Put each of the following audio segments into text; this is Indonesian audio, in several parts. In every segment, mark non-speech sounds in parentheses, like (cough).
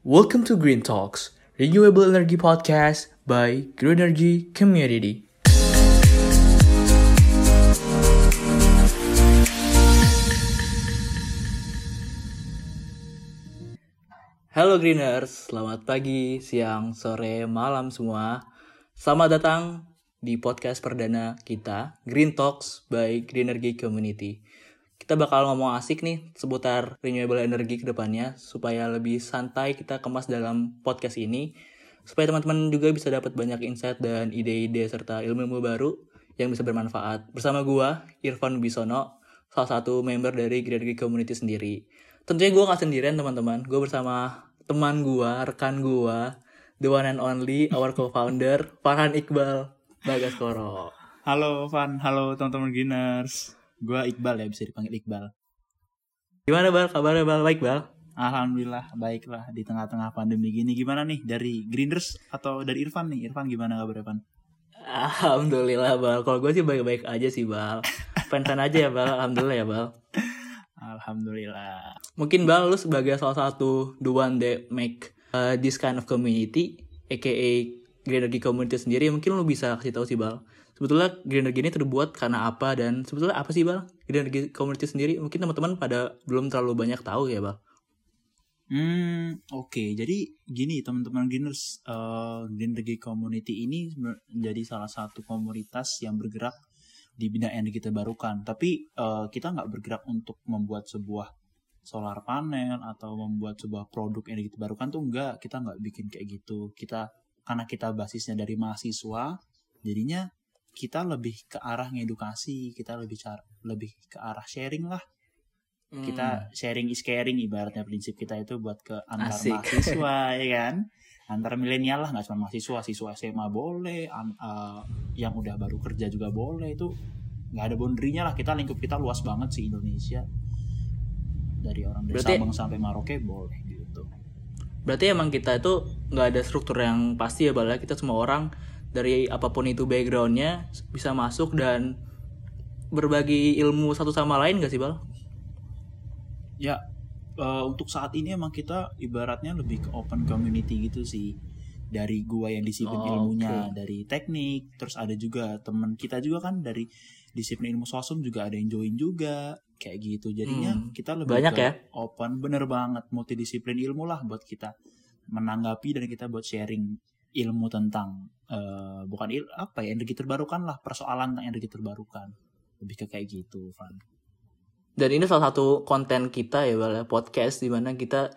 Welcome to Green Talks, renewable energy podcast by Green Energy Community. Halo Greeners, selamat pagi, siang, sore, malam semua. Selamat datang di podcast perdana kita, Green Talks by Green Energy Community. Kita bakal ngomong asik nih seputar renewable energy ke depannya supaya lebih santai kita kemas dalam podcast ini supaya teman-teman juga bisa dapat banyak insight dan ide-ide serta ilmu-ilmu baru yang bisa bermanfaat. Bersama gua, Irfan Bisono, salah satu member dari Green Energy Community sendiri. Tentunya gua gak sendirian teman-teman, gua bersama teman gua, rekan gua, the one and only, our co-founder, Farhan Iqbal Bagaskoro. Halo Van, halo teman-teman Greeners. Gua Iqbal ya, bisa dipanggil Iqbal. Gimana Bal? Kabarnya Bal? Baik Bal? Alhamdulillah baiklah di tengah-tengah pandemi gini. Gimana nih dari Greeners atau dari Irfan nih? Irfan gimana kabarnya Van? Alhamdulillah Bal. Kalau gue sih baik-baik aja sih Bal. Fan-fan aja ya Bal. Alhamdulillah ya Bal. Alhamdulillah. Mungkin Bal lu sebagai salah satu the one that make uh, this kind of community, aka Green Energy Community sendiri, mungkin lu bisa kasih tahu sih Bal. Sebetulnya Green Energy ini terbuat karena apa dan sebetulnya apa sih Bal? Green Energy Community sendiri mungkin teman-teman pada belum terlalu banyak tahu ya Bal. Hmm, oke. Jadi gini teman-teman Greeners, uh, Green Energy Community ini menjadi salah satu komunitas yang bergerak di bidang energi terbarukan. Tapi uh, kita nggak bergerak untuk membuat sebuah solar panel atau membuat sebuah produk energi terbarukan tuh enggak. Kita nggak bikin kayak gitu. Kita karena kita basisnya dari mahasiswa, jadinya kita lebih ke arah ngedukasi, kita lebih cara, lebih ke arah sharing lah. Hmm. Kita sharing is caring ibaratnya prinsip kita itu buat ke antar Asik. mahasiswa (laughs) ya kan. Antar milenial lah nggak cuma mahasiswa, siswa SMA boleh, an- eh, yang udah baru kerja juga boleh itu nggak ada boundary-nya lah. Kita lingkup kita luas banget sih Indonesia. Dari orang dari Berarti- Sabang sampai Maroke boleh gitu. Berarti emang kita itu nggak ada struktur yang pasti ya Bal ya. Kita semua orang dari apa pun itu backgroundnya bisa masuk dan berbagi ilmu satu sama lain gak sih Bal? Ya, eh, untuk saat ini emang kita ibaratnya lebih ke open community gitu sih. Dari gua yang disiplin Oh, ilmunya oke. dari teknik, terus ada juga teman kita juga kan dari disiplin ilmu sosum juga ada yang join juga kayak gitu. Jadinya Hmm, kita lebih banyak ke ya? open, bener banget multidisiplin ilmu lah buat kita menanggapi dan kita buat sharing ilmu tentang eh, bukan il apa ya energi terbarukan lah persoalan tentang energi terbarukan lebih ke kayak gitu Van. Dan ini salah satu konten kita ya Bal ya, podcast di mana kita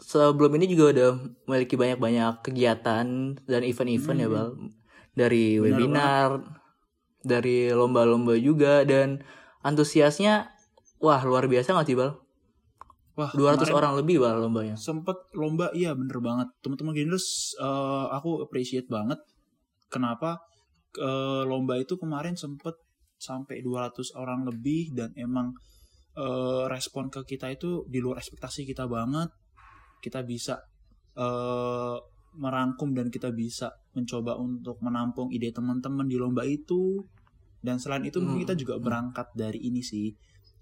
sebelum ini juga udah memiliki banyak-banyak kegiatan dan event-event ya Hmm. Bal. Dari Benar webinar, dari lomba-lomba juga dan antusiasnya wah luar biasa nggak sih Bal? Wah, 200 kemarin- orang lebih Bal lombanya. sempet lomba iya bener banget teman-teman gamers eh, aku appreciate banget kenapa eh, lomba itu kemarin sempet sampai 200 orang lebih dan emang eh, respon ke kita itu di luar ekspektasi kita banget kita bisa eh, merangkum dan kita bisa mencoba untuk menampung ide teman-teman di lomba itu dan selain itu mungkin Hmm. kita juga berangkat dari ini sih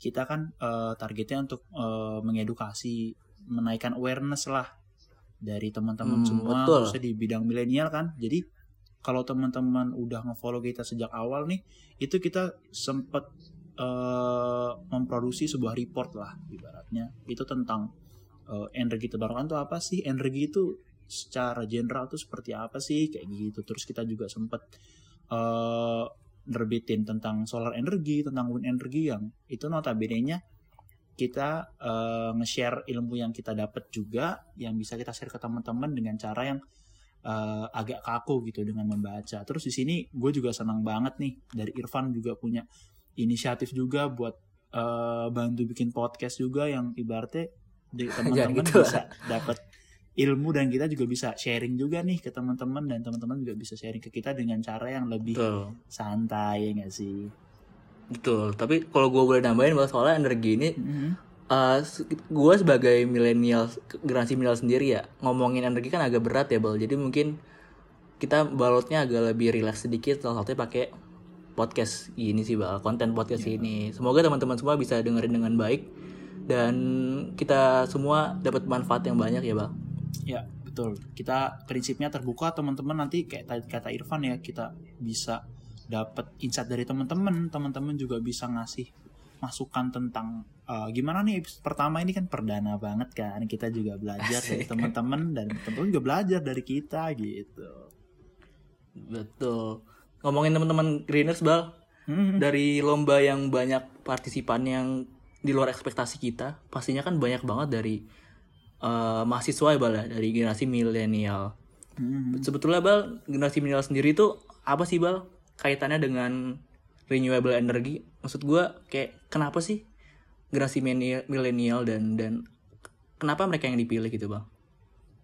kita kan eh, targetnya untuk eh, mengedukasi menaikkan awareness lah dari teman-teman Hmm, semua betul. khususnya di bidang milenial kan. Jadi kalau teman-teman udah nge-follow kita sejak awal nih itu kita sempet eh, memproduksi sebuah report lah ibaratnya. Itu tentang eh, energi terbarukan itu apa sih? Energi itu secara general tuh seperti apa sih? Kayak gitu. Terus kita juga sempet eh nerbitin tentang solar energi tentang wind energi yang itu notabene-nya kita eh, nge-share ilmu yang kita dapat juga yang bisa kita share ke teman-teman dengan cara yang eh, agak kaku gitu dengan membaca. Terus di sini gue juga senang banget nih dari Irfan juga punya inisiatif juga buat eh, bantu bikin podcast juga yang ibaratnya di (laughs) teman-teman gitu bisa dapat ilmu dan kita juga bisa sharing juga nih ke teman-teman dan teman-teman juga bisa sharing ke kita dengan cara yang lebih Betul. santai ya sih Betul. Tapi kalau gue boleh nambahin bahwa soalnya energi ini Mhm. gue sebagai milenial generasi milenial sendiri ya ngomongin energi kan agak berat ya bal jadi mungkin kita balotnya agak lebih relax sedikit salah satunya pakai podcast ini sih bal konten podcast ini semoga teman-teman semua bisa dengerin dengan baik dan kita semua dapat manfaat yang banyak ya bal Ya, betul. Kita prinsipnya terbuka teman-teman nanti kayak tadi kata Irfan ya, kita bisa dapat insight dari teman-teman, teman-teman juga bisa ngasih masukan tentang uh, gimana nih episode pertama ini kan perdana banget kan. Kita juga belajar dari Asik. teman-teman dan teman-teman juga belajar dari kita gitu. Betul. Ngomongin teman-teman Greeners Bal, Hmm. dari lomba yang banyak partisipan yang di luar ekspektasi kita, pastinya kan banyak banget dari eh, mahasiswa ya Bal ya, dari generasi milenial. Hmm. Sebetulnya Bal, generasi milenial sendiri itu apa sih Bal kaitannya dengan renewable energy? Maksud gua kayak kenapa sih generasi milenial dan dan kenapa mereka yang dipilih gitu Bang?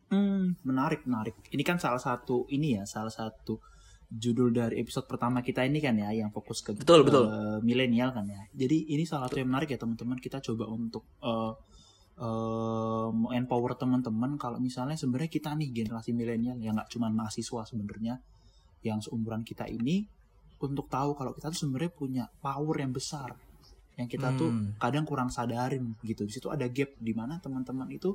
Hmm, menarik, menarik. Ini kan salah satu ini ya, salah satu judul dari episode pertama kita ini kan ya, yang fokus ke Betul, betul. eh, milenial kan ya. Jadi ini salah satu yang menarik ya teman-teman. Kita coba untuk eh eh, empower teman-teman kalau misalnya sebenarnya kita nih generasi milenial yang nggak cuma mahasiswa sebenarnya yang seumuran kita ini untuk tahu kalau kita tuh sebenarnya punya power yang besar yang kita tuh Hmm. kadang kurang sadarin gitu. Di situ ada gap di mana teman-teman itu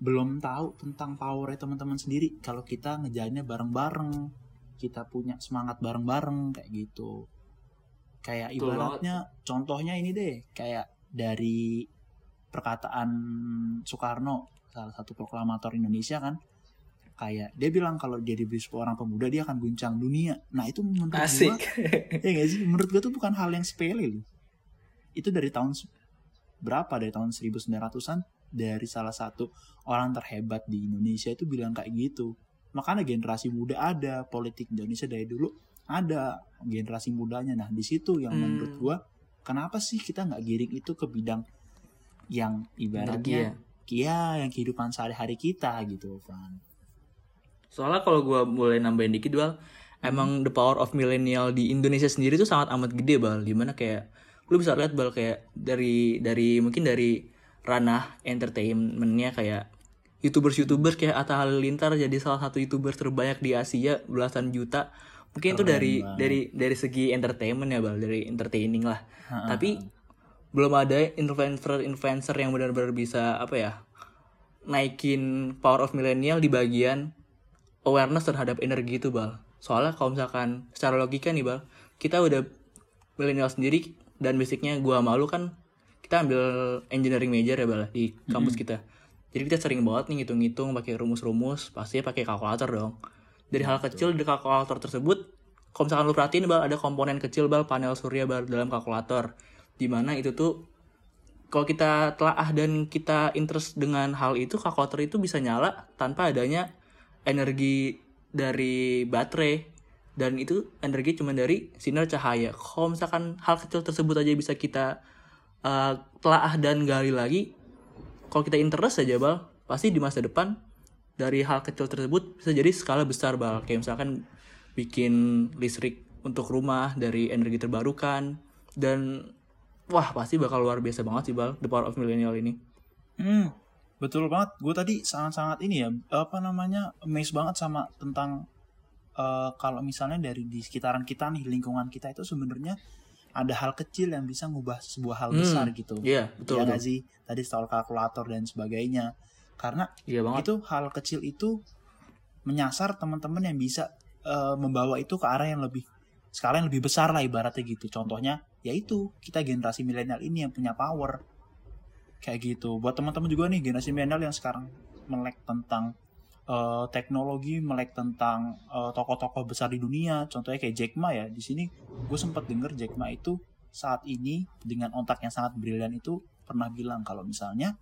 belum tahu tentang powernya teman-teman sendiri kalau kita ngejalannya bareng-bareng kita punya semangat bareng-bareng kayak gitu kayak ibaratnya contohnya ini deh kayak dari perkataan Soekarno salah satu proklamator Indonesia kan kayak dia bilang kalau dia diberi seorang pemuda dia akan guncang dunia. Nah itu menurut Asik. gua (laughs) ya gak sih? Menurut gua tuh bukan hal yang sepele loh. Itu dari tahun berapa? Dari tahun 1900-an dari salah satu orang terhebat di Indonesia itu bilang kayak gitu. Makanya generasi muda ada politik Indonesia dari dulu ada generasi mudanya. Nah di situ yang Hmm. menurut gua kenapa sih kita nggak giring itu ke bidang yang Energi ya. ibaratnya ya yang kehidupan sehari-hari kita gitu Van Soalnya kalau gua boleh nambahin dikit Bal, emang the power of millennial di Indonesia sendiri tuh sangat amat gede Bal. Di mana kayak lu bisa lihat Bal kayak dari dari mungkin dari ranah entertainmentnya kayak youtubers-youtubers kayak Atta Halilintar jadi salah satu youtuber terbanyak di Asia belasan juta. Mungkin itu Keren dari banget. dari dari segi entertainment ya Bal, dari entertaining lah. Ha-ha. Tapi belum ada influencer-influencer yang benar-benar bisa apa ya naikin power of millennial di bagian awareness terhadap energi itu bal. Soalnya kalau misalkan secara logika nih bal kita udah milenial sendiri dan basicnya gua malu kan kita ambil engineering major ya bal di kampus kita. Jadi kita sering banget nih ngitung-ngitung pakai rumus-rumus pastinya pakai kalkulator dong. Dari hal kecil di kalkulator tersebut kalau misalkan lu perhatiin bal ada komponen kecil bal panel surya bal dalam kalkulator di mana itu tuh kalau kita telaah dan kita interest dengan hal itu kalkulator itu bisa nyala tanpa adanya energi dari baterai. Dan itu energi cuma dari sinar cahaya. Kalau misalkan hal kecil tersebut aja bisa kita uh, telaah dan gali lagi kalau kita interest aja bal pasti di masa depan dari hal kecil tersebut bisa jadi skala besar bal. Kayak misalkan bikin listrik untuk rumah dari energi terbarukan. Dan wah pasti bakal luar biasa banget sih bal the power of millennial ini Hmm, betul banget. Gue tadi sangat-sangat ini ya, apa namanya, amazed banget sama tentang eh, kalau misalnya dari di sekitaran kita nih, lingkungan kita itu sebenarnya ada hal kecil yang bisa ngubah sebuah hal Hmm, besar gitu. iya betul ya betul. nggak sih? Tadi soal kalkulator dan sebagainya. Karena iya banget itu hal kecil itu menyasar teman-teman yang bisa eh, membawa itu ke arah yang lebih skala yang lebih besar lah ibaratnya gitu. Contohnya yaitu kita generasi milenial ini yang punya power kayak gitu. Buat teman-teman juga nih generasi milenial yang sekarang melek tentang eh, teknologi, melek tentang eh, tokoh-tokoh besar di dunia. Contohnya kayak Jack Ma ya. Di sini gue sempat denger Jack Ma itu saat ini dengan otak yang sangat brilian itu pernah bilang kalau misalnya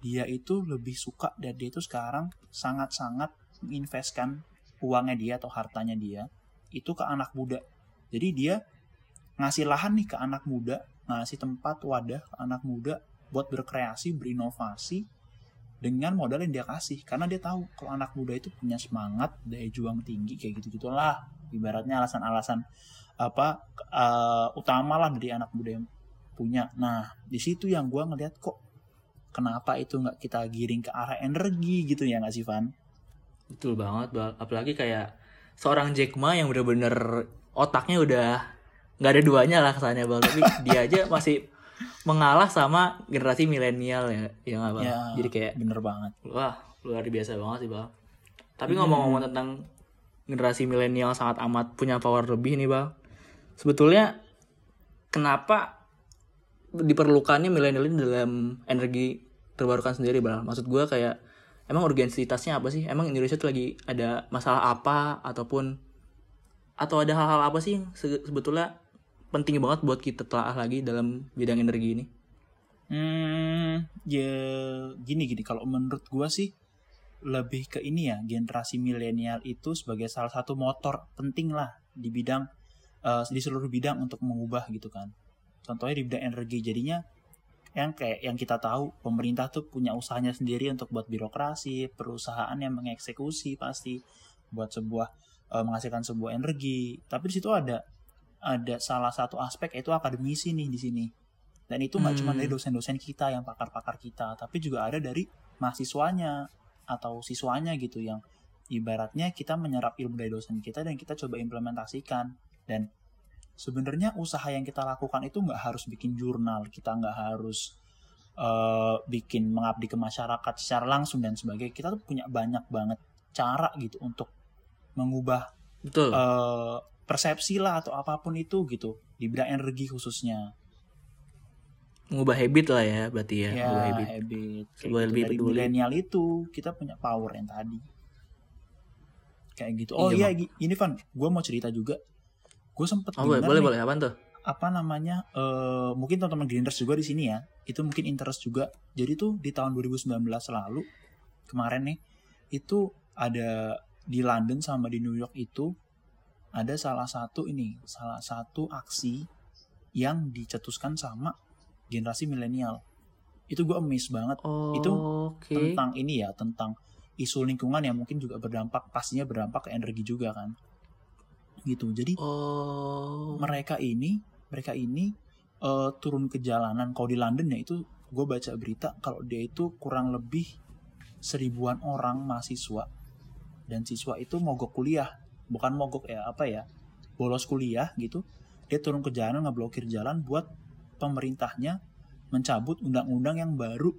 dia itu lebih suka dan dia itu sekarang sangat-sangat menginvestkan uangnya dia atau hartanya dia itu ke anak muda. Jadi dia ngasih lahan nih ke anak muda, ngasih tempat wadah ke anak muda buat berkreasi, berinovasi dengan modal yang dia kasih. Karena dia tahu kalau anak muda itu punya semangat, daya juang tinggi kayak gitu gitulah. Ibaratnya alasan-alasan apa eh, utama lah dari anak muda yang punya. Nah, di situ yang gua ngeliat kok kenapa itu nggak kita giring ke arah energi gitu ya nggak sih Van? betul banget apalagi kayak seorang Jack Ma yang bener-bener otaknya udah nggak ada duanya lah kesannya bal tapi dia aja masih mengalah sama generasi milenial ya ya nggak bal Ya, jadi kayak bener banget. wah luar biasa banget sih bang. Tapi ngomong-ngomong tentang generasi milenial sangat amat punya power lebih nih bang. Sebetulnya kenapa diperlukannya milenial ini dalam energi terbarukan sendiri bang? Maksud gue kayak emang urgensitasnya apa sih? Emang Indonesia tuh lagi ada masalah apa ataupun atau ada hal-hal apa sih yang se- sebetulnya penting banget buat kita telah lagi dalam bidang energi ini Hmm, ya gini gini kalau menurut gua sih lebih ke ini ya generasi milenial itu sebagai salah satu motor penting lah di bidang eh, di seluruh bidang untuk mengubah gitu kan. Contohnya di bidang energi jadinya yang kayak yang kita tahu pemerintah tuh punya usahanya sendiri untuk buat birokrasi, perusahaan yang mengeksekusi pasti buat sebuah eh, menghasilkan sebuah energi. Tapi di situ ada ada salah satu aspek yaitu akademisi nih di sini. Dan itu nggak cuma Hmm. dari dosen-dosen kita yang pakar-pakar kita, tapi juga ada dari mahasiswanya atau siswanya gitu yang ibaratnya kita menyerap ilmu dari dosen kita dan kita coba implementasikan. Dan sebenarnya usaha yang kita lakukan itu nggak harus bikin jurnal, kita nggak harus eh, bikin mengabdi ke masyarakat secara langsung dan sebagainya. Kita tuh punya banyak banget cara gitu untuk mengubah betul eh, persepsi lah atau apa pun itu gitu. Di bidang energi khususnya. mengubah habit lah ya berarti ya, ya mengubah habit. habit. Kayak gitu. lebih dari peduli. milenial itu kita punya power yang tadi. Kayak gitu. Oh Iya, iya ini Van gue mau cerita juga. Gue sempet oh boleh nih, boleh. Apaan tuh? Apa namanya eh mungkin teman-teman Grinders juga di sini ya. Itu mungkin interest juga. Jadi tuh di tahun 2019 lalu kemarin nih itu ada di London sama di New York itu ada salah satu ini salah satu aksi yang dicetuskan sama generasi milenial. Itu gue amazed banget. Oh Itu oke. tentang ini ya tentang isu lingkungan yang mungkin juga berdampak pastinya berdampak ke energi juga kan. Gitu. Jadi oh. mereka ini mereka ini eh, turun ke jalanan. Kalau di London ya itu gue baca berita kalau dia itu kurang lebih seribuan orang mahasiswa. Dan siswa itu mogok kuliah bukan mogok ya apa ya bolos kuliah gitu dia turun ke jalan ngeblokir jalan buat pemerintahnya mencabut undang-undang yang baru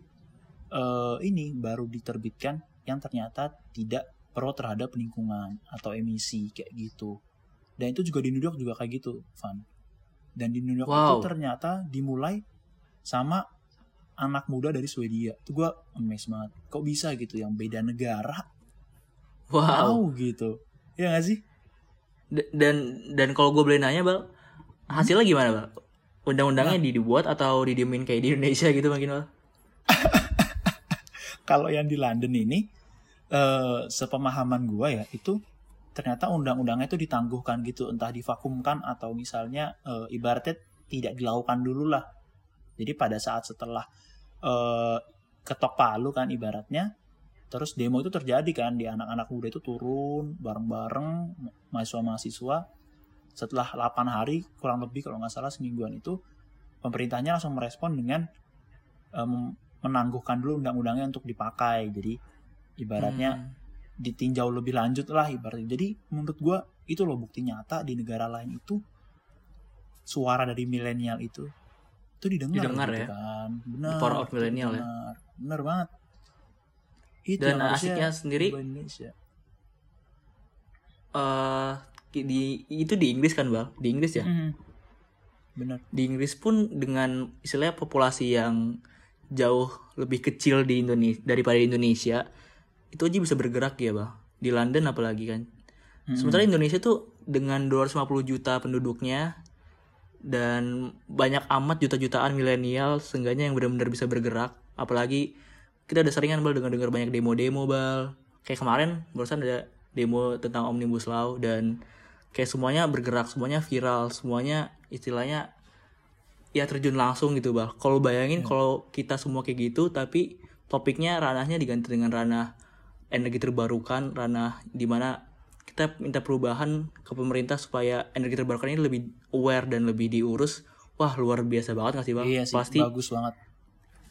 eh, ini baru diterbitkan yang ternyata tidak pro terhadap lingkungan atau emisi kayak gitu. Dan itu juga di New York juga kayak gitu Van. Dan di New York Wow. itu ternyata dimulai sama anak muda dari Swedia. Itu gue amazed banget. Kok bisa gitu? Yang beda negara? Wow. Gitu ya gak sih? D- dan dan kalau gue boleh nanya bal hasilnya gimana bal? Undang-undangnya di- dibuat atau didiemin kayak di Indonesia gitu mungkin bal (laughs) kalau yang di London ini eh sepemahaman gua ya itu ternyata undang-undangnya itu ditangguhkan gitu entah divakumkan atau misalnya eh, ibaratnya tidak dilakukan dulu lah. Jadi pada saat setelah eh, ketok palu kan ibaratnya terus demo itu terjadi kan di anak-anak muda itu turun bareng-bareng mahasiswa-mahasiswa setelah 8 hari kurang lebih kalau nggak salah semingguan itu pemerintahnya langsung merespon dengan em, menangguhkan dulu undang-undangnya untuk dipakai jadi ibaratnya Hmm. ditinjau lebih lanjut lah ibaratnya jadi menurut gua itu loh bukti nyata di negara lain itu suara dari milenial itu itu didengar, Didengar gitu ya. kan benar power of itu millennial ya. benar. benar banget itu dan harusnya asiknya sendiri Indonesia. Eh di itu di Inggris kan bal di Inggris ya? Mhm. benar. Di Inggris pun dengan istilahnya populasi yang jauh lebih kecil di Indonesia daripada di Indonesia itu aja bisa bergerak ya bang? Di London apalagi kan? Mhm. sementara Indonesia tuh dengan 250 juta penduduknya dan banyak amat juta-jutaan milenial seenggaknya yang benar-benar bisa bergerak apalagi kita udah seringan bal dengar-dengar banyak demo-demo bal. Kayak kemarin barusan ada demo tentang omnibus law dan kayak semuanya bergerak semuanya viral semuanya istilahnya ya terjun langsung gitu bal. Kalau bayangin kalau kita semua kayak gitu tapi topiknya ranahnya diganti dengan ranah energi terbarukan ranah di mana kita minta perubahan ke pemerintah supaya energi terbarukan ini lebih aware dan lebih diurus. Wah luar biasa banget gak sih bang iya sih pasti bagus banget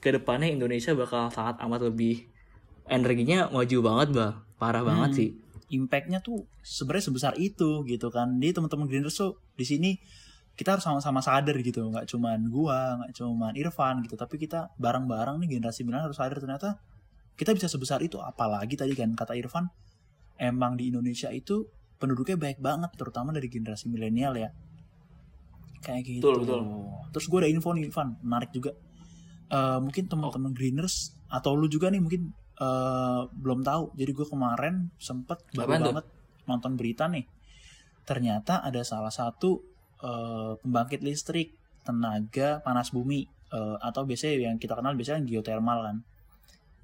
ke depannya Indonesia bakal sangat amat lebih energinya maju banget bang parah banget Hmm. sih. Impactnya tuh sebenarnya sebesar itu gitu kan. Di teman-teman Greeners tuh di sini kita harus sama-sama sadar gitu. Nggak cuman gua nggak cuman Irfan gitu. Tapi kita bareng-bareng nih generasi milenial harus sadar ternyata kita bisa sebesar itu. Apalagi tadi kan kata Irfan emang di Indonesia itu penduduknya baik banget terutama dari generasi milenial ya. Kayak gitu. Betul, betul. terus gue ada info nih Irfan. Menarik juga Eh, mungkin teman-teman Greeners atau lu juga nih mungkin eh, belum tahu. Jadi gue kemarin sempet baru Apaan tuh? banget nonton berita nih. Ternyata ada salah satu eh, pembangkit listrik tenaga panas bumi eh, atau biasanya yang kita kenal biasanya geothermal kan.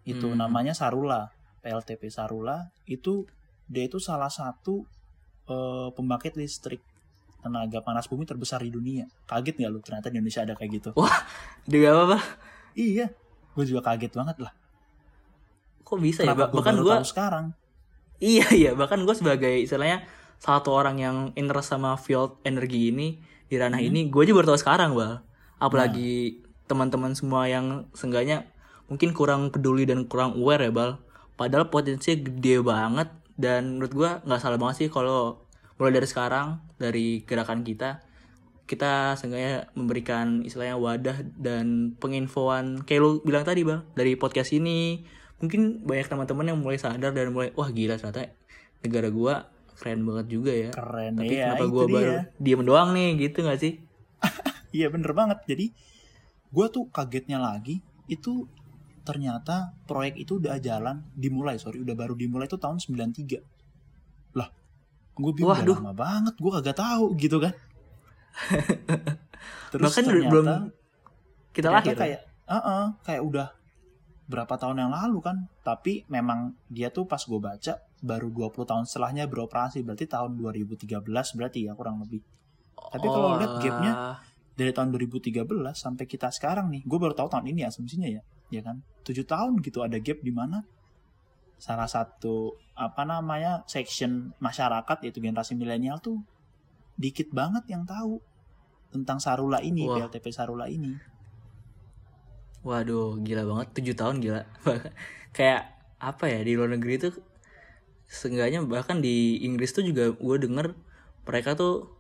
Itu Hmm. namanya Sarula PLTP Sarula. Itu dia itu salah satu eh, pembangkit listrik tenaga panas bumi terbesar di dunia. Kaget nggak lu? Ternyata di Indonesia ada kayak gitu. Dia apa apa? Iya gue juga kaget banget lah. Kok bisa ya? kenapa Bah- gue bahkan gue sekarang? Iya iya. Bahkan gue sebagai istilahnya satu orang yang interest sama field energi ini di ranah ini gue aja baru tahu sekarang bal. Apalagi teman-teman semua yang seenggaknya mungkin kurang peduli dan kurang aware ya bal. Padahal potensinya gede banget. Dan menurut gue nggak salah banget sih kalau mulai dari sekarang dari gerakan kita kita seenggaknya memberikan istilahnya wadah dan penginfoan. Kayak lu bilang tadi bang dari podcast ini. Mungkin banyak teman-teman yang mulai sadar dan mulai wah gila ternyata negara gua keren banget juga ya. Keren tapi ya kenapa gua baru dia. diem doang nih gitu gak sih? (laughs) Iya bener banget. Jadi gue tuh kagetnya lagi itu ternyata proyek itu udah jalan dimulai sorry udah baru dimulai itu tahun 93 lah gue bingung udah Waduh. lama banget gue kagak tahu gitu kan (laughs) terus bahkan ternyata belum kita lahir. ya? kayak "Uh-uh," kayak udah berapa tahun yang lalu kan. Tapi memang dia tuh pas gue baca baru 20 tahun setelahnya beroperasi. Berarti tahun 2013 berarti ya kurang lebih. Tapi kalau lihat gapnya Oh, dari tahun 2013 sampai kita sekarang nih gue baru tahu tahun ini asumsinya ya ya kan. Tujuh tahun gitu ada gap di mana salah satu apa namanya section masyarakat yaitu generasi milenial tuh dikit banget yang tahu tentang Sarula ini Wah. PLTP Sarula ini. Waduh gila banget. Tujuh tahun gila. (laughs) Kayak apa ya di luar negeri itu seenggaknya bahkan di Inggris tuh juga gue denger mereka tuh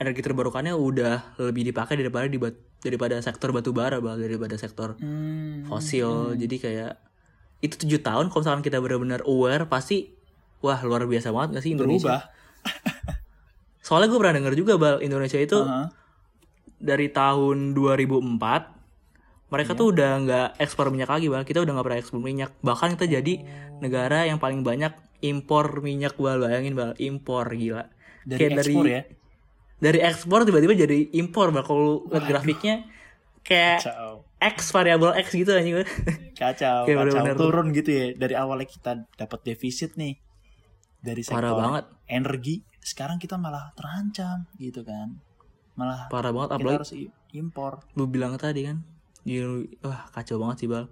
energi terbarukannya udah lebih dipakai daripada di daripada sektor batu bara bal daripada sektor Hmm, fosil. jadi kayak itu tujuh tahun kalau misalkan kita benar-benar aware pasti wah luar biasa banget gak sih Indonesia? Berubah soalnya gue pernah denger juga bal Indonesia itu Heeh. dari tahun 2004 mereka tuh udah nggak ekspor minyak lagi bal. Kita udah nggak pernah ekspor minyak. Bahkan kita jadi negara yang paling banyak impor minyak bal. Bayangin bal impor gila. Dari Kayak ekspor dari- ya? Dari ekspor tiba-tiba jadi impor bal. Kalau lihat grafiknya kayak kacau. X variabel X gitu anjing kacau, (laughs) Kayak kacau. bener-bener. turun gitu ya. Dari awalnya kita dapat defisit nih. Dari sektor parah banget. energi sekarang kita malah terancam gitu kan. Malah parah banget apalagi harus impor. Lu bilang tadi kan wah kacau banget sih bal.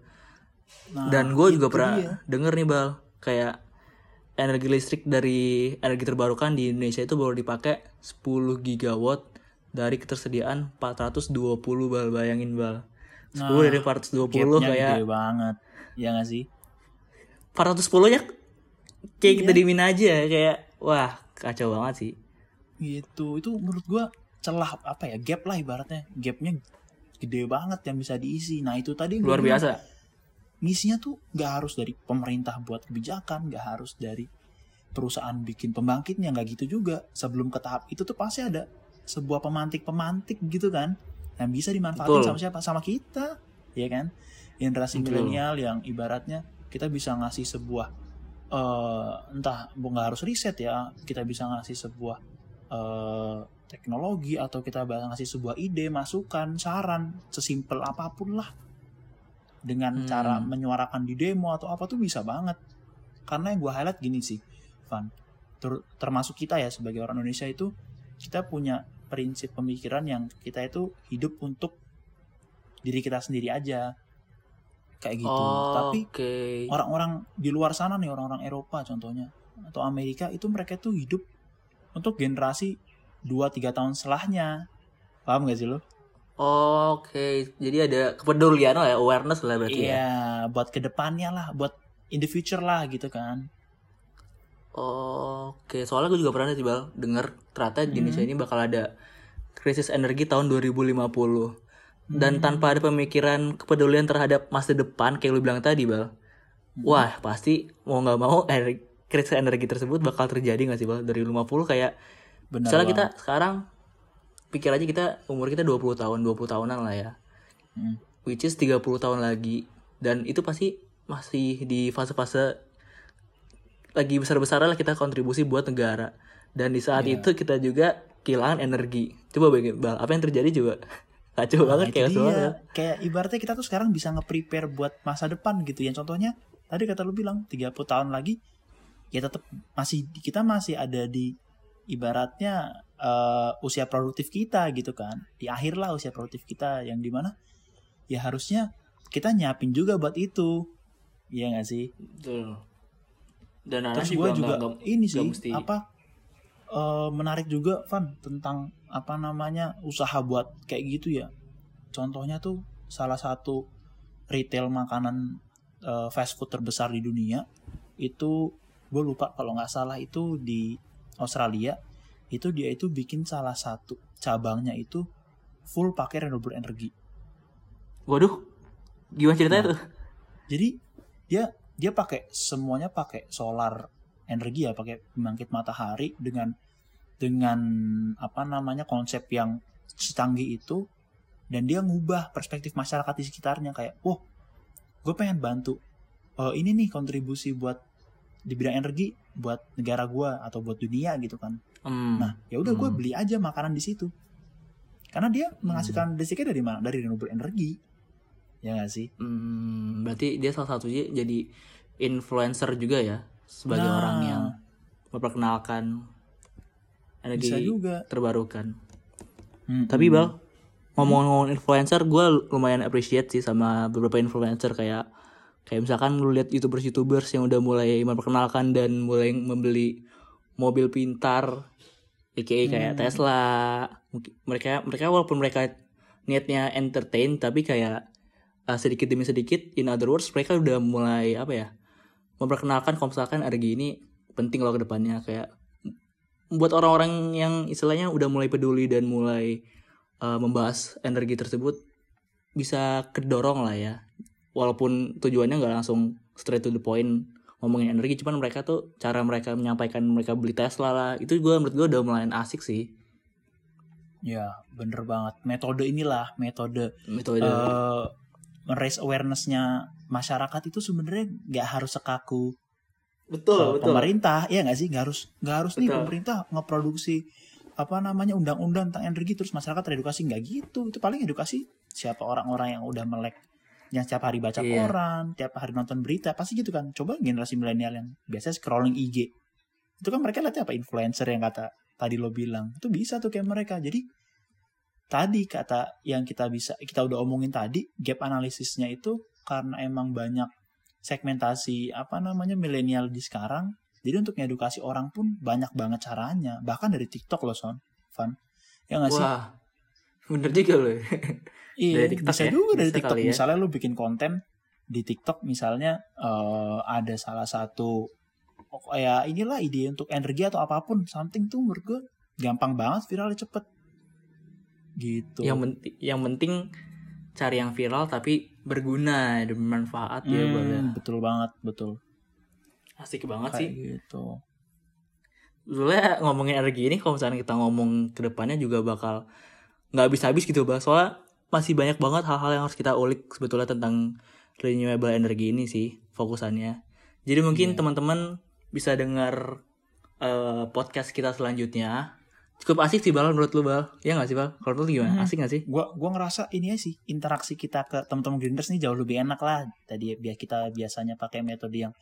Nah, dan gue juga pernah dia. denger nih bal kayak energi listrik dari energi terbarukan di Indonesia itu baru dipakai 10 gigawatt dari ketersediaan 420 bal. Bayangin bal. 10 Nah, dari 420 Gapnya kayak gede banget. Ya gak sih? 410 nya kayak Iya. kita dimin aja kayak wah kacau banget sih. Gitu. Itu menurut gua celah apa ya gap lah ibaratnya. Gapnya gede banget yang bisa diisi. Nah itu tadi luar biasa. ngisinya tuh nggak harus dari pemerintah buat kebijakan nggak harus dari perusahaan bikin pembangkitnya nggak gitu juga. Sebelum ke tahap itu tuh pasti ada sebuah pemantik pemantik gitu kan yang bisa dimanfaatin Betul. sama siapa? Sama kita ya kan? Generasi milenial yang ibaratnya kita bisa ngasih sebuah eh entah nggak harus riset ya kita bisa ngasih sebuah eh teknologi atau kita bisa ngasih sebuah ide masukan saran sesimpel apa pun lah. Dengan Hmm. cara menyuarakan di demo atau apa tuh bisa banget. Karena yang gue highlight gini sih Van. Ter- termasuk kita ya sebagai orang Indonesia itu kita punya prinsip pemikiran yang kita itu hidup untuk diri kita sendiri aja kayak gitu tapi oke orang-orang di luar sana nih orang-orang Eropa contohnya atau Amerika itu mereka tuh hidup untuk generasi 2-3 tahun setelahnya paham gak sih lo? oke jadi ada kepedulian lah ya awareness lah berarti ya Iya buat ke depannya lah buat in the future lah gitu kan Oke, soalnya gue juga pernah sih Bal denger ternyata di Indonesia Hmm. ini bakal ada krisis energi tahun 2050. Dan Hmm. tanpa ada pemikiran kepedulian terhadap masa depan kayak lu bilang tadi, Bal. wah pasti mau nggak mau energi, krisis energi tersebut bakal terjadi nggak sih bal dari 50 kayak Benar misalnya banget. kita sekarang pikir aja kita umur kita 20 tahun 20 tahunan lah ya Hmm. which is 30 tahun lagi dan itu pasti masih di fase-fase lagi besar-besaran lah kita kontribusi buat negara dan di saat Iya. itu kita juga kehilangan energi coba bagaimana Bal, apa yang terjadi coba kacau Nah, banget kayak soalnya Kayak ibaratnya kita tuh sekarang bisa nge-prepare buat masa depan gitu. Yang contohnya tadi kata lu bilang 30 tahun lagi ya tetap masih kita masih ada di ibaratnya eh, usia produktif kita gitu kan. Di akhir lah usia produktif kita yang di mana ya harusnya kita nyiapin juga buat itu. Iya gak sih? Betul. dan Terus gue juga, juga nggak- ini nggak sih mesti apa eh, menarik juga Van tentang apa namanya usaha buat kayak gitu ya. Contohnya tuh salah satu retail makanan eh, fast food terbesar di dunia itu gue lupa kalau nggak salah itu di Australia itu dia itu bikin salah satu cabangnya itu full pakai renewable energy. waduh gimana ceritanya Nah. tuh Jadi dia dia pakai semuanya pakai solar energi ya, pakai pembangkit matahari dengan dengan apa namanya konsep yang secanggih itu dan dia ngubah perspektif masyarakat di sekitarnya kayak, wah, gue pengen bantu eh, ini nih kontribusi buat di bidang energi buat negara gue atau buat dunia gitu kan. Hmm. Nah, ya udah gue Hmm. beli aja makanan di situ. Karena dia menghasilkan listriknya dari mana? Dari renewable energy. Ya gak sih? Hmm, berarti dia salah satunya jadi influencer juga ya sebagai Nah. orang yang memperkenalkan energi Bisa juga. terbarukan. Mm-mm. Tapi bal ngomong-ngomong influencer, gue lumayan appreciate sih sama beberapa influencer kayak kayak misalkan lu lihat youtubers youtubers yang udah mulai memperkenalkan dan mulai membeli mobil pintar, aka kayak Hmm. Tesla. Mereka mereka walaupun mereka niatnya entertain tapi kayak uh, sedikit demi sedikit, in other words mereka udah mulai apa ya memperkenalkan kalau misalkan energi ini penting loh ke depannya kayak buat orang-orang yang istilahnya udah mulai peduli dan mulai uh, membahas energi tersebut bisa kedorong lah ya. Walaupun tujuannya nggak langsung straight to the point ngomongin energi cuman mereka tuh cara mereka menyampaikan mereka beli Tesla lah itu gue menurut gue udah mulai asik sih. Ya, bener banget. Metode inilah, metode metode. eh raise awareness-nya masyarakat itu sebenarnya nggak harus sekaku betul eh, pemerintah, ya nggak sih? Nggak harus nggak harus nih Betul. pemerintah ngeproduksi apa namanya undang-undang tentang energi terus masyarakat teredukasi nggak gitu. Itu paling edukasi siapa orang-orang yang udah melek yang setiap hari baca Iya. koran, tiap hari nonton berita, pasti gitu kan. Coba generasi milenial yang biasanya scrolling IG. Itu kan mereka lihatnya apa influencer yang kata tadi lo bilang. Itu bisa tuh kayak mereka. Jadi tadi kata yang kita bisa kita udah omongin tadi gap analisisnya itu karena emang banyak segmentasi apa namanya milenial di sekarang. Jadi untuk ngedukasi orang pun banyak banget caranya. Bahkan dari TikTok loh son. Van. Ya nggak sih? Wah bener juga loh (laughs) iya dari TikTok bisa ya? juga dari Bisa TikTok. ya. misalnya lu bikin konten di TikTok misalnya eh, ada salah satu oh, kayak inilah ide untuk energi atau apa pun something tuh menurut gue gampang banget viralnya cepet gitu. Yang penting yang penting cari yang viral tapi berguna dan bermanfaat ya Hmm, Bang, ya. betul banget betul. Asik banget kayak sih gitu. Sebenarnya ngomongin energi ini kalau misalnya kita ngomong ke depannya juga bakal nggak habis-habis gitu bah soalnya masih banyak banget hal-hal yang harus kita ulik sebetulnya tentang renewable energy ini sih fokusannya. Jadi mungkin Iya. teman-teman bisa dengar eh, podcast kita selanjutnya cukup asik sih bal menurut lu bal. Ya nggak sih bal? Kalau menurut lu gimana? Mhm. asik nggak sih? Gua gua ngerasa ini aja sih interaksi kita ke teman-teman grinders nih jauh lebih enak lah. Tadi biar kita biasanya pakai metode yang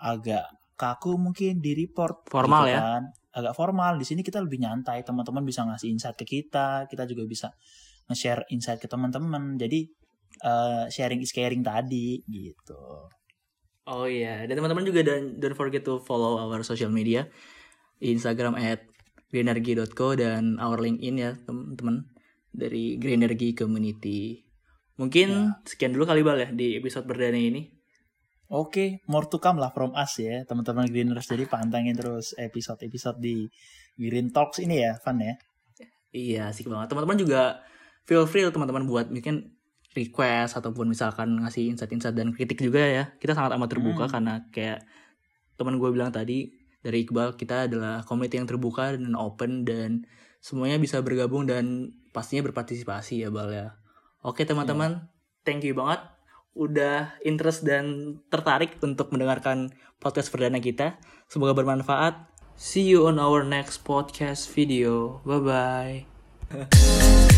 agak kaku mungkin di report Formal gitu ya. kan. agak formal. Di sini kita lebih nyantai. Teman-teman bisa ngasih insight ke kita. Kita juga bisa nge-share insight ke teman-teman. Jadi eh, sharing is caring tadi gitu. Oh iya, dan teman-teman juga don't, don't forget to follow our social media. Instagram at greenergy.co dan our LinkedIn ya teman-teman dari Greenergy Community. Mungkin sekian dulu kali bal ya di episode perdana ini. Oke, more to come lah from us ya, teman-teman Greeners. Jadi (laughs) pantengin terus episode-episode di Green Talks ini ya, Van ya. Iya, asik banget. Teman-teman juga feel free teman-teman buat mungkin request ataupun misalkan ngasih insight-insight dan kritik juga ya. Kita sangat amat terbuka Hmm. karena kayak teman gue bilang tadi dari Iqbal kita adalah community yang terbuka dan open dan semuanya bisa bergabung dan pastinya berpartisipasi ya Bal ya. Oke teman-teman, thank you banget udah interest dan tertarik untuk mendengarkan podcast perdana kita. Semoga bermanfaat. See you on our next podcast video. Bye bye. (laughs)